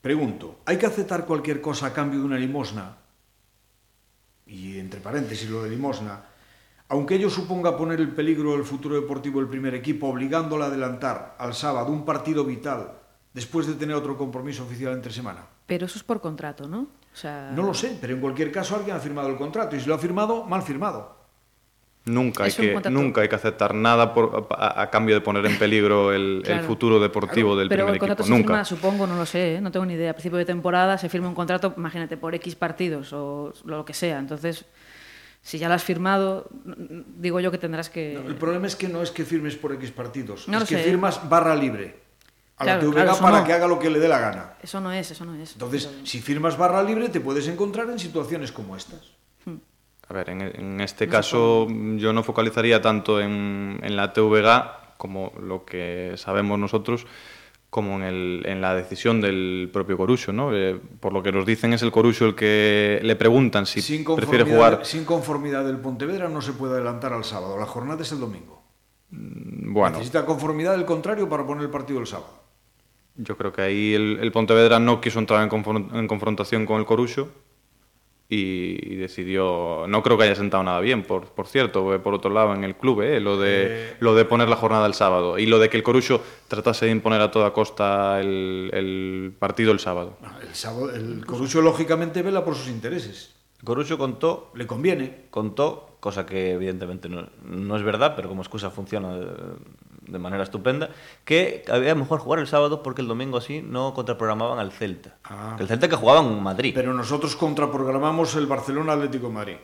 Pregunto, ¿hay que aceptar cualquier cosa a cambio de una limosna? Y entre paréntesis lo de limosna. Aunque ello suponga poner en peligro el futuro deportivo del primer equipo, obligándola a adelantar al sábado un partido vital después de tener otro compromiso oficial entre semana. Pero eso es por contrato, ¿no? O sea... No lo sé, pero en cualquier caso alguien ha firmado el contrato y si lo ha firmado, mal firmado. Nunca hay, que, contrato. nunca hay que aceptar nada por- a, a cambio de poner en peligro el, futuro deportivo del Pero primer el contrato equipo. se Nunca. firma, supongo, no lo sé, ¿eh? no tengo ni idea. A principio de temporada se firma un contrato, imagínate, por X partidos o lo que sea. Entonces, si ya lo has firmado, digo yo que tendrás que... El problema es que no es que firmes por X partidos, No es que sé. firmas barra libre a Claro, la TVG claro, eso para no. que haga lo que le dé la gana. Eso no es, eso no es. Entonces, Pero- si firmas barra libre, te puedes encontrar en situaciones como estas. A ver, en, en este caso yo no focalizaría tanto en, en la TVG como lo que sabemos nosotros, como en, el- en la decisión del propio Corucho, ¿no? Eh, por lo que nos dicen es el Corucho el que le preguntan si sin, prefiere conformidad, jugar. sin conformidad del Pontevedra no se puede adelantar al sábado. La jornada es el domingo. Bueno, Necesita conformidad del contrario para poner el partido el sábado. Yo creo que ahí el, el Pontevedra no quiso entrar en, confron- en confrontación con el Corucho y, y decidió. No creo que haya sentado nada bien, por, por cierto, eh, por otro lado, en el club, eh, lo, de, lo de poner la jornada el sábado y lo de que el Corucho tratase de imponer a toda costa el, el partido el sábado. El, sábado, el Corucho, lógicamente, vela por sus intereses. Corucho contó, Le conviene. contó, cosa que evidentemente no, no es verdad, pero como excusa funciona de, manera estupenda, que había mejor jugar el sábado porque el domingo así no contraprogramaban al Celta. Ah. Que el Celta que jugaba en Madrid. Pero nosotros contraprogramamos el Barcelona Atlético de Madrid.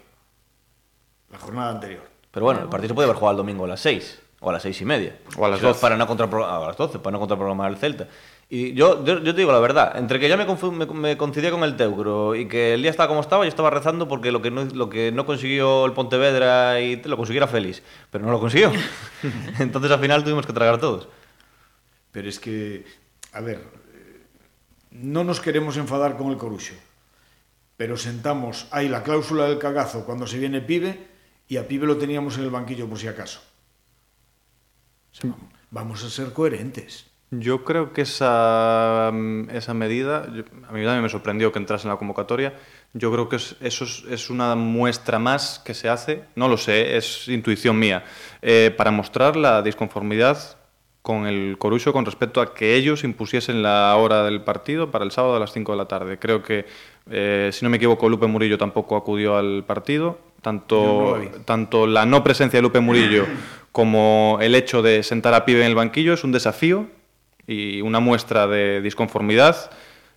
La jornada anterior. Pero bueno, el partido se puede haber jugado el domingo a las 6 o a las seis y media. O a las Eso 12. Para no contrapro- a las 12, para no contraprogramar el Celta. Y yo, yo, yo te digo la verdad, entre que ya me, me, me coincidía con el Teucro y que el día estaba como estaba, yo estaba rezando porque lo que no, lo que no consiguió el Pontevedra y lo consiguiera Félix, pero no lo consiguió. [laughs] Entonces al final tuvimos que tragar todos. Pero es que, a ver, no nos queremos enfadar con el Corucho, pero sentamos ahí la cláusula del cagazo cuando se viene Pibe y a Pibe lo teníamos en el banquillo por si acaso. O sea, vamos a ser coherentes. Yo creo que esa, mm, esa medida, yo- a mí también me sorprendió que entrase en la convocatoria. Yo creo que es- eso es, es una muestra más que se hace, no lo sé, es intuición mía, eh, para mostrar la disconformidad con el Corucho con respecto a que ellos impusiesen la hora del partido para el sábado a las 5 de la tarde. Creo que, eh, si no me equivoco, Lupe Murillo tampoco acudió al partido. Tanto, no tanto la no presencia de Lupe Murillo [laughs] como el hecho de sentar a Pibe en el banquillo es un desafío y una muestra de disconformidad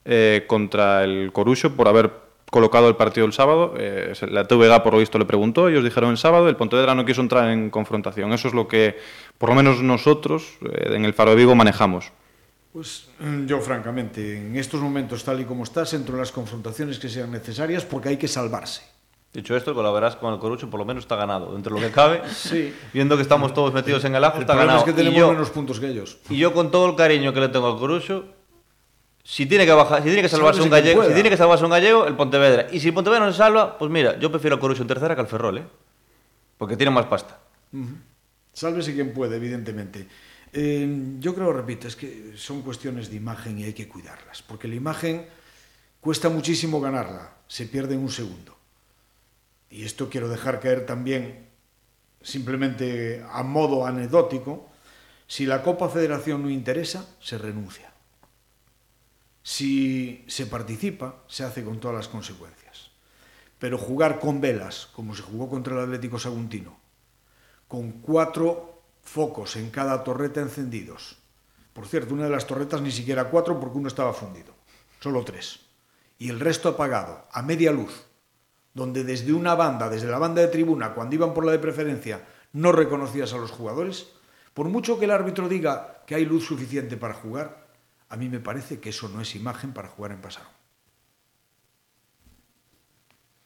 eh, contra el Corucho por haber colocado el partido el sábado. Eh, la TVG, por lo visto, le preguntó, ellos dijeron el sábado, el Pontevedra no quiso entrar en confrontación. Eso es lo que, por lo menos nosotros, eh, en el Faro de Vigo, manejamos. Pues mm, yo, francamente, en estos momentos, tal y como estás, entro en las confrontaciones que sean necesarias porque hay que salvarse. Dicho esto, colaborarás con el Corucho, por lo menos está ganado. Dentro de lo que cabe, [laughs] Sí. viendo que estamos todos metidos en el ajo, El está ganado. es que Y tenemos yo- menos puntos que ellos. Y yo con todo el cariño que le tengo al Corucho, si tiene que bajar, si tiene que salvarse un gallego, si pueda. tiene que salvarse un gallego, el Pontevedra. Y si el Pontevedra no se salva, pues mira, yo prefiero al Corucho en tercera que al Ferrol, ¿eh? Porque tiene más pasta. Sálvese quien puede, evidentemente. Eh, yo creo, repito, es que son cuestiones de imagen y hay que cuidarlas, porque la imagen cuesta muchísimo ganarla, se pierde en un segundo. Y esto quiero dejar caer también, simplemente a modo anecdótico, si la Copa Federación no interesa, se renuncia. Si se participa, se hace con todas las consecuencias. Pero jugar con velas, como se jugó contra el Atlético Saguntino, con cuatro focos en cada torreta encendidos. Por cierto, una de las torretas ni siquiera cuatro porque uno estaba fundido, solo tres. Y el resto apagado, a media luz, donde desde una banda, desde la banda de tribuna, cuando iban por la de preferencia, no reconocías a los jugadores, por mucho que el árbitro diga que hay luz suficiente para jugar, a mí me parece que eso no es imagen para jugar en Pasarón.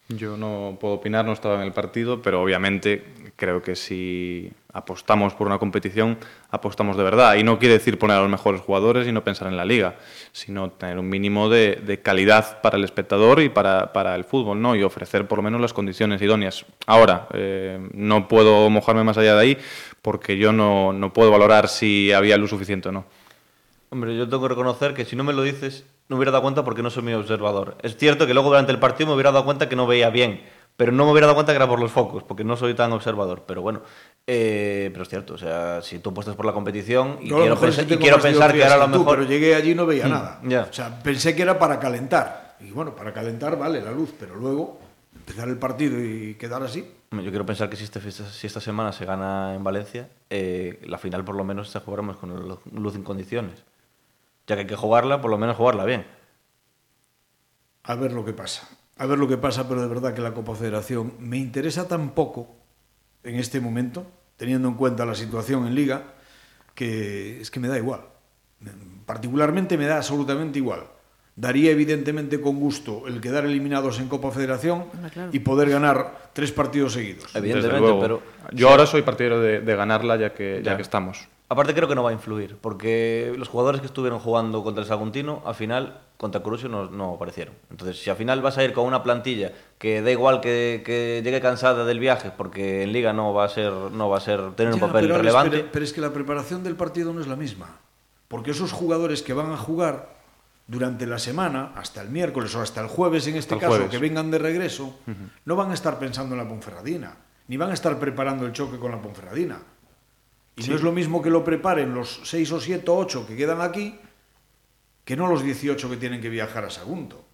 Yo no puedo opinar, no estaba en el partido, pero obviamente creo que si apostamos por una competición, apostamos de verdad. Y no quiere decir poner a los mejores jugadores y no pensar en la liga, sino tener un mínimo de, de calidad para el espectador y para, el fútbol, ¿no? Y ofrecer por lo menos las condiciones idóneas. Ahora, eh, no puedo mojarme más allá de ahí porque yo no, no puedo valorar si había luz suficiente o no. Hombre, yo tengo que reconocer que si no me lo dices, no me hubiera dado cuenta porque no soy muy observador. Es cierto que luego durante el partido me hubiera dado cuenta que no veía bien, pero no me hubiera dado cuenta que era por los focos, porque no soy tan observador. Pero bueno, eh, pero es cierto, o sea, si tú apuestas por la competición y quiero, pensar, y quiero pensar que teorías ahora a lo tú, mejor... Pero llegué allí y no veía Mm, nada. ya. O sea, pensé que era para calentar. Y bueno, para calentar vale la luz, pero luego empezar el partido y quedar así. Yo quiero pensar que si, este, si esta semana se gana en Valencia, eh, la final por lo menos se jugaremos con luz en condiciones. Ya que hay que jugarla, por lo menos jugarla bien. A ver lo que pasa. A ver lo que pasa, pero de verdad que la Copa Federación me interesa tan poco en este momento, teniendo en cuenta la situación en Liga, que es que me da igual. Particularmente me da absolutamente igual. Daría evidentemente con gusto el quedar eliminados en Copa Federación Ah, claro. y poder ganar tres partidos seguidos. Evidentemente, pero... Yo ahora soy partidario de, de ganarla ya que, ya Ya. que estamos. Aparte creo que no va a influir, porque los jugadores que estuvieron jugando contra el Saguntino, al final, contra Corusio no, no aparecieron. Entonces, si al final vas a ir con una plantilla que da igual que, que llegue cansada del viaje, porque en Liga no va a ser, no va a ser tener un papel pero, relevante... Pero, pero es que la preparación del partido no es la misma. Porque esos jugadores que van a jugar durante la semana, hasta el miércoles o hasta el jueves en este caso, jueves. que vengan de regreso, no van a estar pensando en la Ponferradina, ni van a estar preparando el choque con la Ponferradina. Y no es lo mismo que lo preparen los 6 o 7 o 8 que quedan aquí, que no los 18 que tienen que viajar a Sagunto.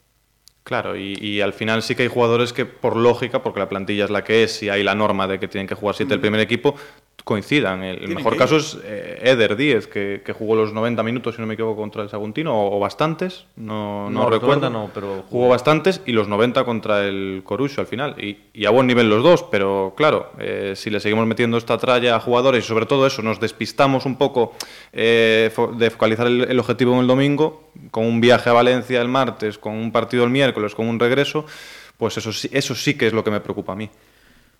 Claro, y, y al final sí que hay jugadores que por lógica, porque la plantilla es la que es y hay la norma de que tienen que jugar siete el primer equipo, coincidan. El, mejor caso es eh, Eder Díez, que, que jugó los 90 minutos, si no me equivoco, contra el Saguntino, o, o bastantes, no, no, No, recuerdo. 90 no, pero jugó. bastantes y los 90 contra el Corucho al final. Y, y a buen nivel los dos, pero claro, eh, si le seguimos metiendo esta tralla a jugadores y sobre todo eso, nos despistamos un poco eh, fo- de focalizar el, el objetivo en el domingo, con un viaje a Valencia el martes, con un partido el miércoles, con un regreso, pues eso sí, eso sí que es lo que me preocupa a mí.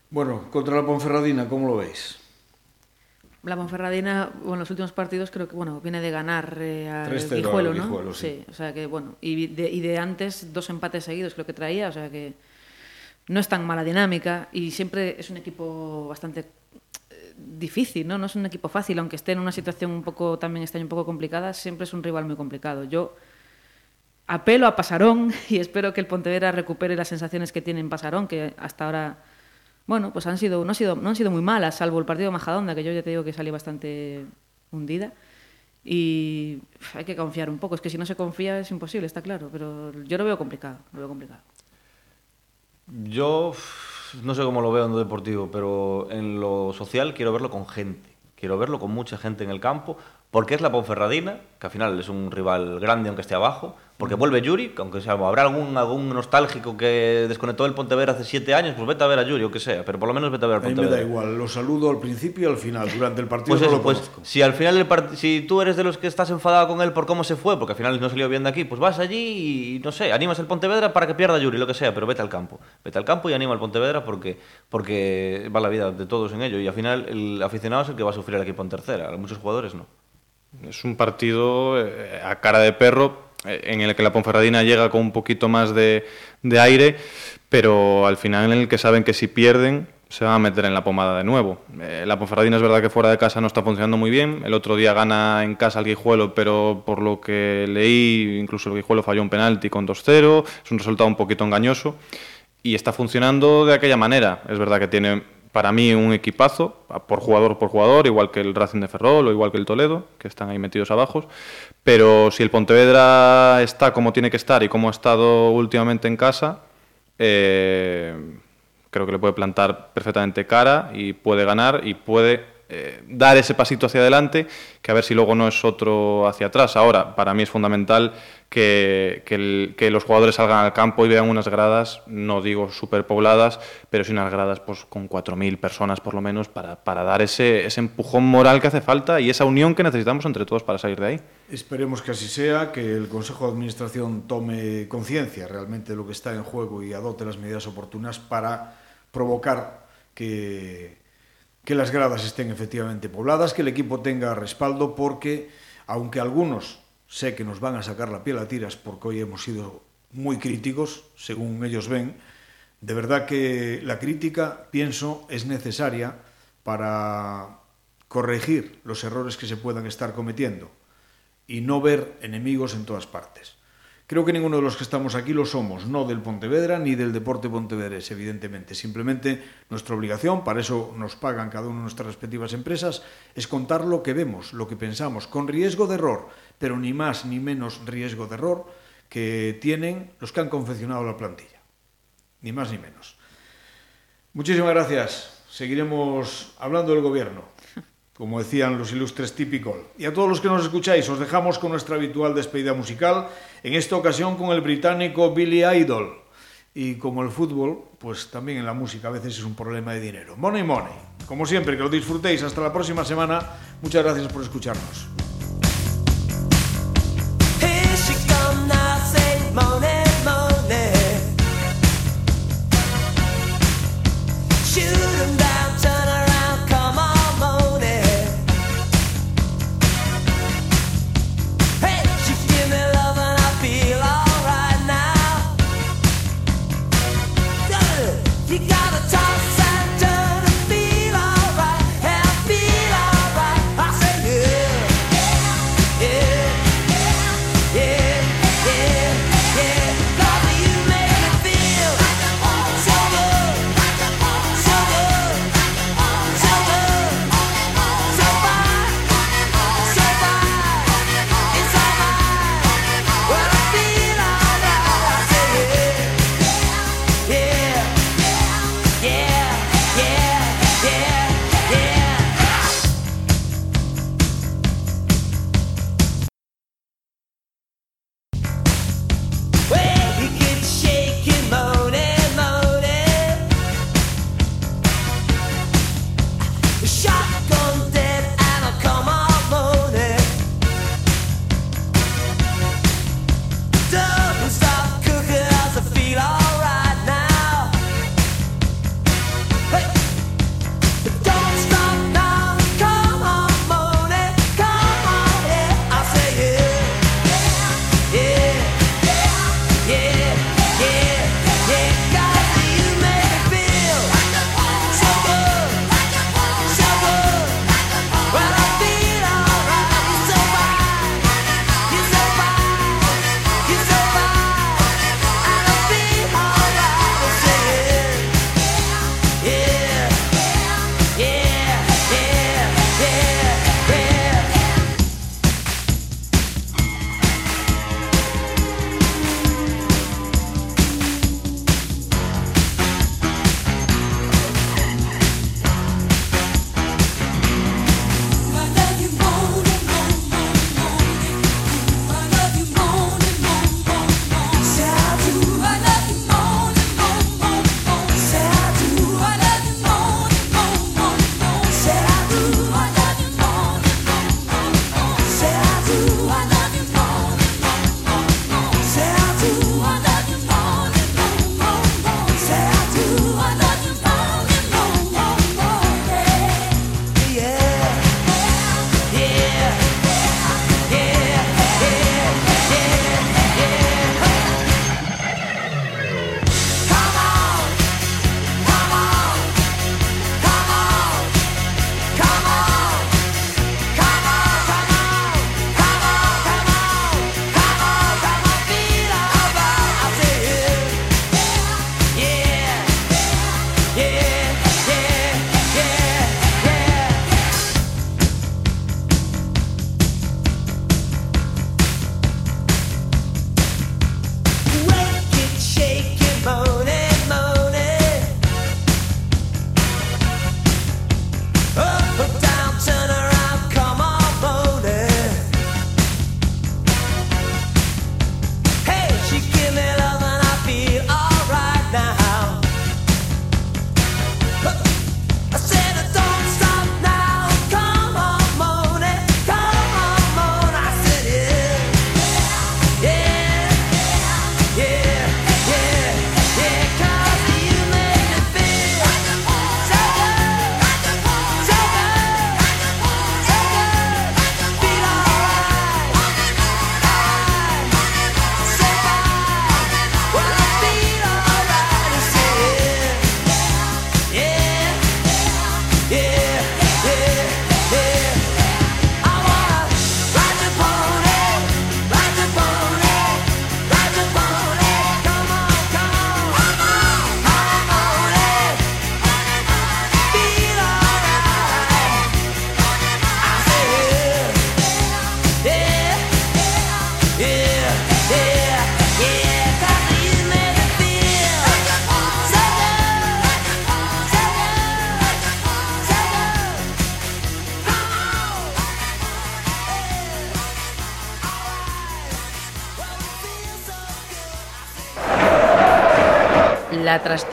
Bueno, contra la Ponferradina, ¿cómo lo veis? La Ponferradina, bueno, los últimos partidos creo que, bueno, viene de ganar eh, al 3-0 al Guijuelo, ¿no? Sí. o sea que, bueno, y de, y de antes dos empates seguidos creo que traía, o sea que no es tan mala dinámica y siempre es un equipo bastante eh, difícil, ¿no? No es un equipo fácil, aunque esté en una situación un poco, también este año un poco complicada, siempre es un rival muy complicado. Yo apelo a Pasarón [laughs] y espero que el Pontevedra recupere las sensaciones que tiene en Pasarón, que hasta ahora, bueno, pues han sido, no, han sido, no han sido muy malas, salvo el partido de Majadonda, que yo ya te digo que salí bastante hundida. Y hay que confiar un poco. Es que si no se confía es imposible, está claro. Pero yo lo veo complicado, lo veo complicado. Yo no sé cómo lo veo en lo deportivo, pero en lo social quiero verlo con gente. Quiero verlo con mucha gente en el campo, porque es la Ponferradina, que al final es un rival grande aunque esté abajo, porque vuelve Yuri, que aunque sea, habrá algún, algún nostálgico que desconectó el Pontevedra hace siete años, pues vete a ver a Yuri o que sea, pero por lo menos vete a ver al A mí me Pontevedra. da igual, lo saludo al principio y al final, durante el partido Pues no eso, lo pues conozco. si al final el part- si tú eres de los que estás enfadado con él por cómo se fue, porque al final no salió bien de aquí, pues vas allí y no sé, animas el Pontevedra para que pierda Yuri, lo que sea, pero vete al campo. Vete al campo y anima al Pontevedra porque, porque va la vida de todos en ello y al final el aficionado es el que va a sufrir el equipo en tercera, a muchos jugadores no. Es un partido eh, a cara de perro en el que la Ponferradina llega con un poquito más de, aire, pero al final en el que saben que si pierden se van a meter en la pomada de nuevo. Eh, la Ponferradina es verdad que fuera de casa no está funcionando muy bien. El otro día gana en casa el Guijuelo, pero por lo que leí, incluso el Guijuelo falló un penalti con 2-0. Es un resultado un poquito engañoso. Y está funcionando de aquella manera. Es verdad que tiene para mí un equipazo, por jugador por jugador, igual que el Racing de Ferrol o igual que el Toledo, que están ahí metidos abajo. Pero si el Pontevedra está como tiene que estar y como ha estado últimamente en casa, eh, creo que le puede plantar perfectamente cara y puede ganar y puede eh, dar ese pasito hacia adelante, que a ver si luego no es otro hacia atrás. Ahora, para mí es fundamental que, que los jugadores salgan al campo y vean unas gradas, no digo superpobladas, pero sí unas gradas pues, con 4.000 personas por lo menos para, para dar ese, ese empujón moral que hace falta y esa unión que necesitamos entre todos para salir de ahí. Esperemos que así sea, que el Consejo de Administración tome conciencia realmente de lo que está en juego y adopte las medidas oportunas para provocar que, que las gradas estén efectivamente pobladas, que el equipo tenga respaldo, porque aunque algunos sé que nos van a sacar la piel a tiras porque hoy hemos sido muy críticos, según ellos ven, de verdad que la crítica, pienso, es necesaria para corregir los errores que se puedan estar cometiendo y no ver enemigos en todas partes. Creo que ninguno de los que estamos aquí lo somos, no del Pontevedra ni del deporte pontevedrés, evidentemente. Simplemente nuestra obligación, para eso nos pagan cada una de nuestras respectivas empresas, es contar lo que vemos, lo que pensamos, con riesgo de error, pero ni más ni menos riesgo de error que tienen los que han confeccionado la plantilla. Ni más ni menos. Muchísimas gracias. Seguiremos hablando del gobierno como decían los ilustres típicos. Y a todos los que nos escucháis, os dejamos con nuestra habitual despedida musical, en esta ocasión con el británico Billy Idol. Y como el fútbol, pues también en la música a veces es un problema de dinero. Money, money. Como siempre, que lo disfrutéis. Hasta la próxima semana. Muchas gracias por escucharnos.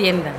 La